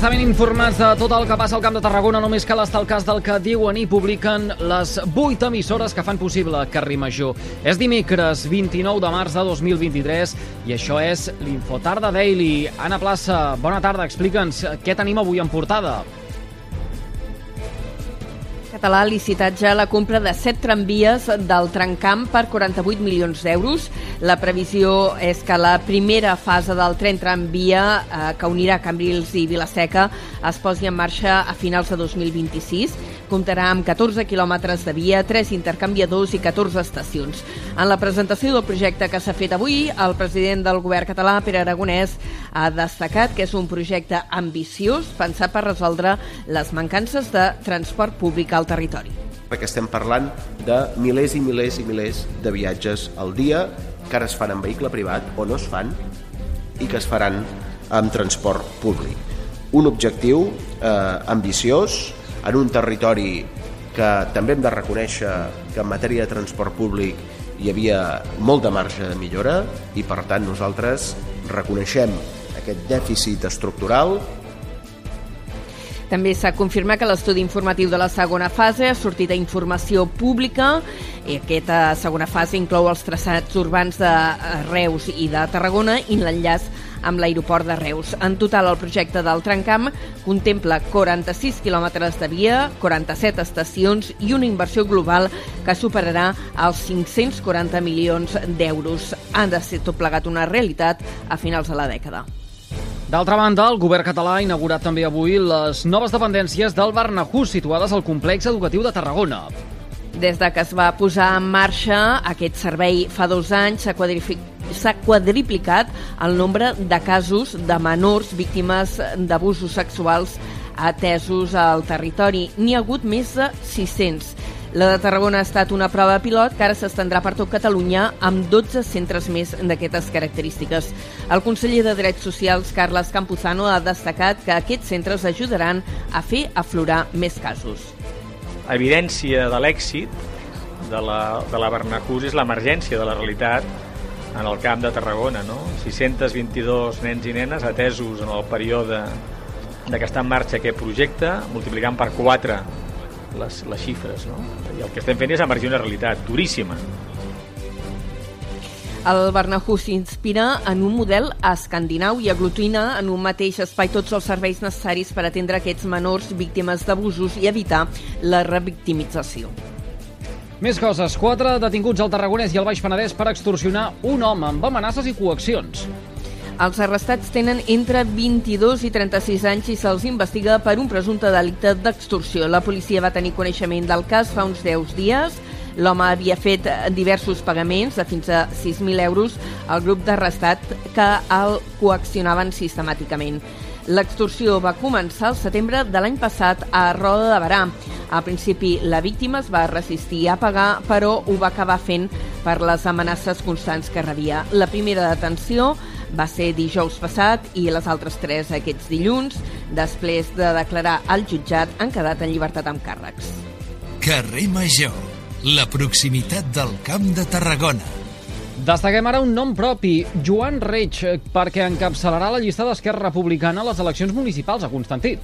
estar ben informats de tot el que passa al Camp de Tarragona, només cal estar al cas del que diuen i publiquen les 8 emissores que fan possible Carrer Major. És dimecres 29 de març de 2023 i això és l'Infotarda Daily. Anna Plaça, bona tarda, explica'ns què tenim avui en portada català ha licitat ja la compra de set tramvies del Trencamp per 48 milions d'euros. La previsió és que la primera fase del tren tramvia eh, que unirà Cambrils i Vilaseca es posi en marxa a finals de 2026. Comptarà amb 14 quilòmetres de via, 3 intercanviadors i 14 estacions. En la presentació del projecte que s'ha fet avui, el president del govern català, Pere Aragonès, ha destacat que és un projecte ambiciós pensat per resoldre les mancances de transport públic al territori. Perquè estem parlant de milers i milers i milers de viatges al dia que ara es fan en vehicle privat o no es fan i que es faran amb transport públic. Un objectiu eh, ambiciós en un territori que també hem de reconèixer que en matèria de transport públic hi havia molt de marge de millora i per tant nosaltres reconeixem aquest dèficit estructural també s'ha confirmat que l'estudi informatiu de la segona fase ha sortit a informació pública i aquesta segona fase inclou els traçats urbans de Reus i de Tarragona i l'enllaç amb l'aeroport de Reus. En total, el projecte del Trencamp contempla 46 quilòmetres de via, 47 estacions i una inversió global que superarà els 540 milions d'euros. Han de ser tot plegat una realitat a finals de la dècada. D'altra banda, el govern català ha inaugurat també avui les noves dependències del Barnahús situades al complex educatiu de Tarragona. Des de que es va posar en marxa aquest servei fa dos anys s'ha quadriplicat el nombre de casos de menors víctimes d'abusos sexuals atesos al territori. N'hi ha hagut més de 600. La de Tarragona ha estat una prova pilot que ara s'estendrà per tot Catalunya amb 12 centres més d'aquestes característiques. El conseller de Drets Socials, Carles Campuzano, ha destacat que aquests centres ajudaran a fer aflorar més casos. Evidència de l'èxit de la, de la Barnahus és l'emergència de la realitat en el camp de Tarragona. No? 622 nens i nenes atesos en el període de que està en marxa aquest projecte, multiplicant per 4 les, les xifres, no? I el que estem fent és emergir una realitat duríssima. El Bernahú s'inspira en un model escandinau i aglutina en un mateix espai tots els serveis necessaris per atendre aquests menors víctimes d'abusos i evitar la revictimització. Més coses. Quatre detinguts al Tarragonès i al Baix Penedès per extorsionar un home amb amenaces i coaccions. Els arrestats tenen entre 22 i 36 anys i se'ls investiga per un presumpte delicte d'extorsió. La policia va tenir coneixement del cas fa uns 10 dies. L'home havia fet diversos pagaments de fins a 6.000 euros al grup d'arrestat que el coaccionaven sistemàticament. L'extorsió va començar el setembre de l'any passat a Roda de Barà. Al principi, la víctima es va resistir a pagar, però ho va acabar fent per les amenaces constants que rebia. La primera detenció va ser dijous passat i les altres tres aquests dilluns. Després de declarar al jutjat, han quedat en llibertat amb càrrecs. Carrer Major, la proximitat del Camp de Tarragona. Destaquem ara un nom propi, Joan Reig, perquè encapçalarà la llista d'Esquerra Republicana a les eleccions municipals a Constantí.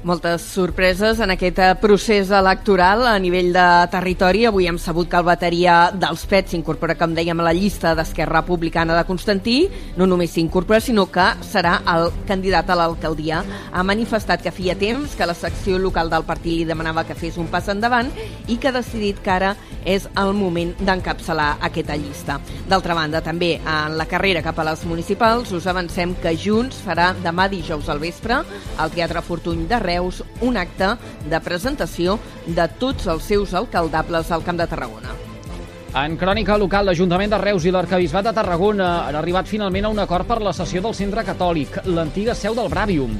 Moltes sorpreses en aquest eh, procés electoral a nivell de territori. Avui hem sabut que el bateria dels PET s'incorpora, com dèiem, a la llista d'Esquerra Republicana de Constantí. No només s'incorpora, sinó que serà el candidat a l'alcaldia. Ha manifestat que feia temps que la secció local del partit li demanava que fes un pas endavant i que ha decidit que ara és el moment d'encapçalar aquesta llista. D'altra banda, també en la carrera cap a les municipals us avancem que Junts farà demà dijous al vespre al Teatre Fortuny de Reus Reus un acte de presentació de tots els seus alcaldables al Camp de Tarragona. En crònica local, l'Ajuntament de Reus i l'Arcabisbat de Tarragona han arribat finalment a un acord per la sessió del centre catòlic, l'antiga seu del Bravium.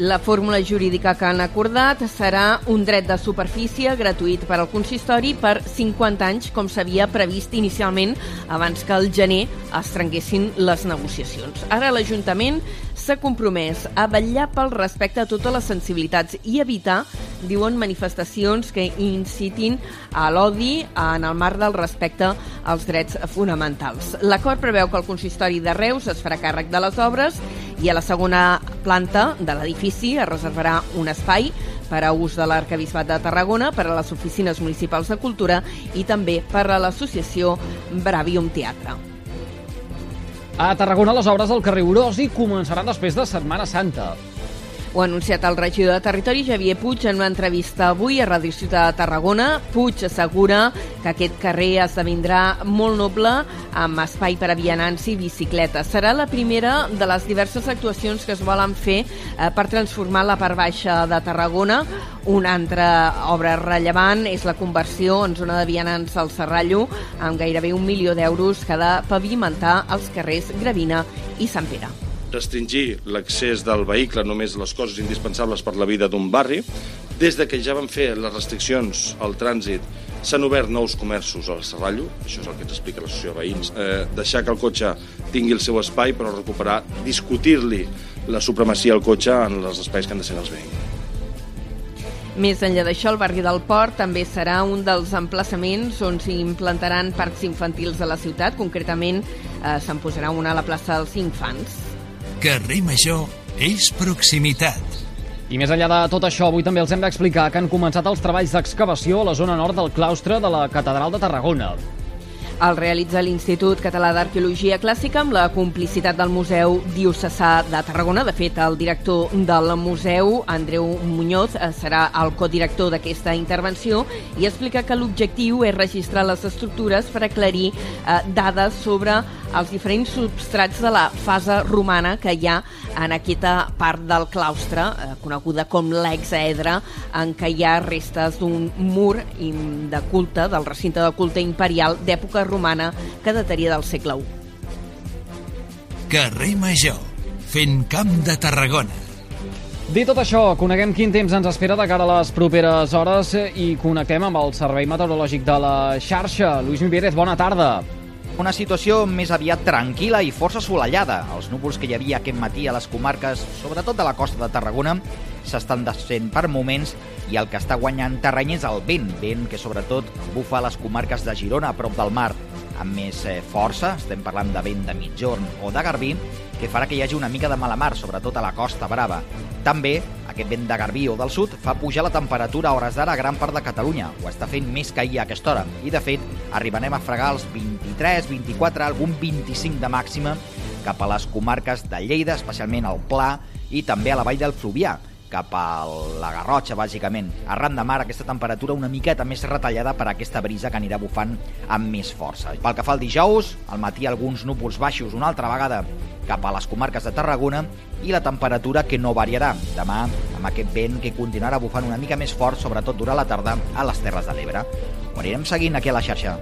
La fórmula jurídica que han acordat serà un dret de superfície gratuït per al consistori per 50 anys, com s'havia previst inicialment abans que el gener es trenguessin les negociacions. Ara l'Ajuntament s'ha compromès a vetllar pel respecte a totes les sensibilitats i evitar diuen manifestacions que incitin a l'odi en el marc del respecte als drets fonamentals. L'acord preveu que el consistori de Reus es farà càrrec de les obres I a la segona planta de l'edifici es reservarà un espai per a ús de l'Arcabisbat de Tarragona, per a les oficines municipals de cultura i també per a l'associació Bravium Teatre. A Tarragona les obres del carrer Orosi començaran després de Setmana Santa. Ho ha anunciat el regidor de Territori, Javier Puig, en una entrevista avui a Ràdio Ciutat de Tarragona. Puig assegura que aquest carrer esdevindrà molt noble amb espai per a vianants i bicicletes. Serà la primera de les diverses actuacions que es volen fer eh, per transformar la part baixa de Tarragona. Una altra obra rellevant és la conversió en zona de vianants al Serrallo, amb gairebé un milió d'euros que ha de pavimentar els carrers Gravina i Sant Pere restringir l'accés del vehicle només a les coses indispensables per la vida d'un barri. Des de que ja van fer les restriccions al trànsit s'han obert nous comerços al Serrallo, això és el que ens explica l'associació de veïns, eh, deixar que el cotxe tingui el seu espai però recuperar, discutir-li la supremacia al cotxe en els espais que han de ser els veïns. Més enllà d'això, el barri del Port també serà un dels emplaçaments on s'implantaran parcs infantils a la ciutat. Concretament, eh, se'n posarà una a la plaça dels Infants. Carrer Major és proximitat. I més enllà de tot això, avui també els hem d'explicar que han començat els treballs d'excavació a la zona nord del claustre de la Catedral de Tarragona. El realitza l'Institut Català d'Arqueologia Clàssica amb la complicitat del Museu Diocesà de Tarragona. De fet, el director del museu, Andreu Muñoz, eh, serà el codirector d'aquesta intervenció i explica que l'objectiu és registrar les estructures per aclarir eh, dades sobre els diferents substrats de la fase romana que hi ha en aquesta part del claustre, eh, coneguda com l'exaedre, en què hi ha restes d'un mur de culte, del recinte de culte imperial d'època romana que dataria del segle I. Carrer Major, fent camp de Tarragona. Dit tot això, coneguem quin temps ens espera de cara a les properes hores i connectem amb el Servei Meteorològic de la xarxa. Lluís Mivérez, bona tarda. Una situació més aviat tranquil·la i força assolellada. Els núvols que hi havia aquest matí a les comarques, sobretot de la costa de Tarragona, s'estan desfent per moments i el que està guanyant terreny és el vent, vent que sobretot bufa a les comarques de Girona, a prop del mar, amb més eh, força, estem parlant de vent de mitjorn o de garbí, que farà que hi hagi una mica de mala mar, sobretot a la Costa Brava. També, aquest vent de garbí o del sud fa pujar la temperatura a hores d'ara a gran part de Catalunya. Ho està fent més que ahir a aquesta hora. I, de fet, arribarem a fregar els 23, 24, algun 25 de màxima cap a les comarques de Lleida, especialment al Pla, i també a la vall del Fluvià cap a la Garrotxa, bàsicament. Arran de mar, aquesta temperatura una miqueta més retallada per aquesta brisa que anirà bufant amb més força. Pel que fa al dijous, al matí alguns núvols baixos una altra vegada cap a les comarques de Tarragona i la temperatura que no variarà. Demà, amb aquest vent que continuarà bufant una mica més fort, sobretot durant la tarda, a les Terres de l'Ebre. Ho anirem seguint aquí a la xarxa.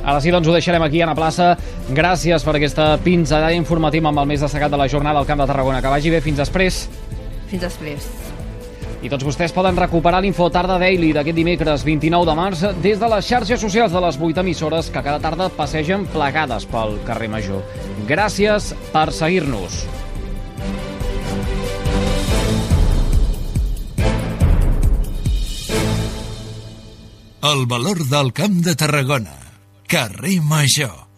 Ara sí, doncs ho deixarem aquí a la plaça. Gràcies per aquesta pinzada informativa amb el més destacat de la jornada al Camp de Tarragona. Que vagi bé, fins després. Fins després. I tots vostès poden recuperar l'Info Tarda Daily d'aquest dimecres 29 de març des de les xarxes socials de les 8 emissores que cada tarda passegen plegades pel carrer Major. Gràcies per seguir-nos. El valor del Camp de Tarragona. Carrer Major.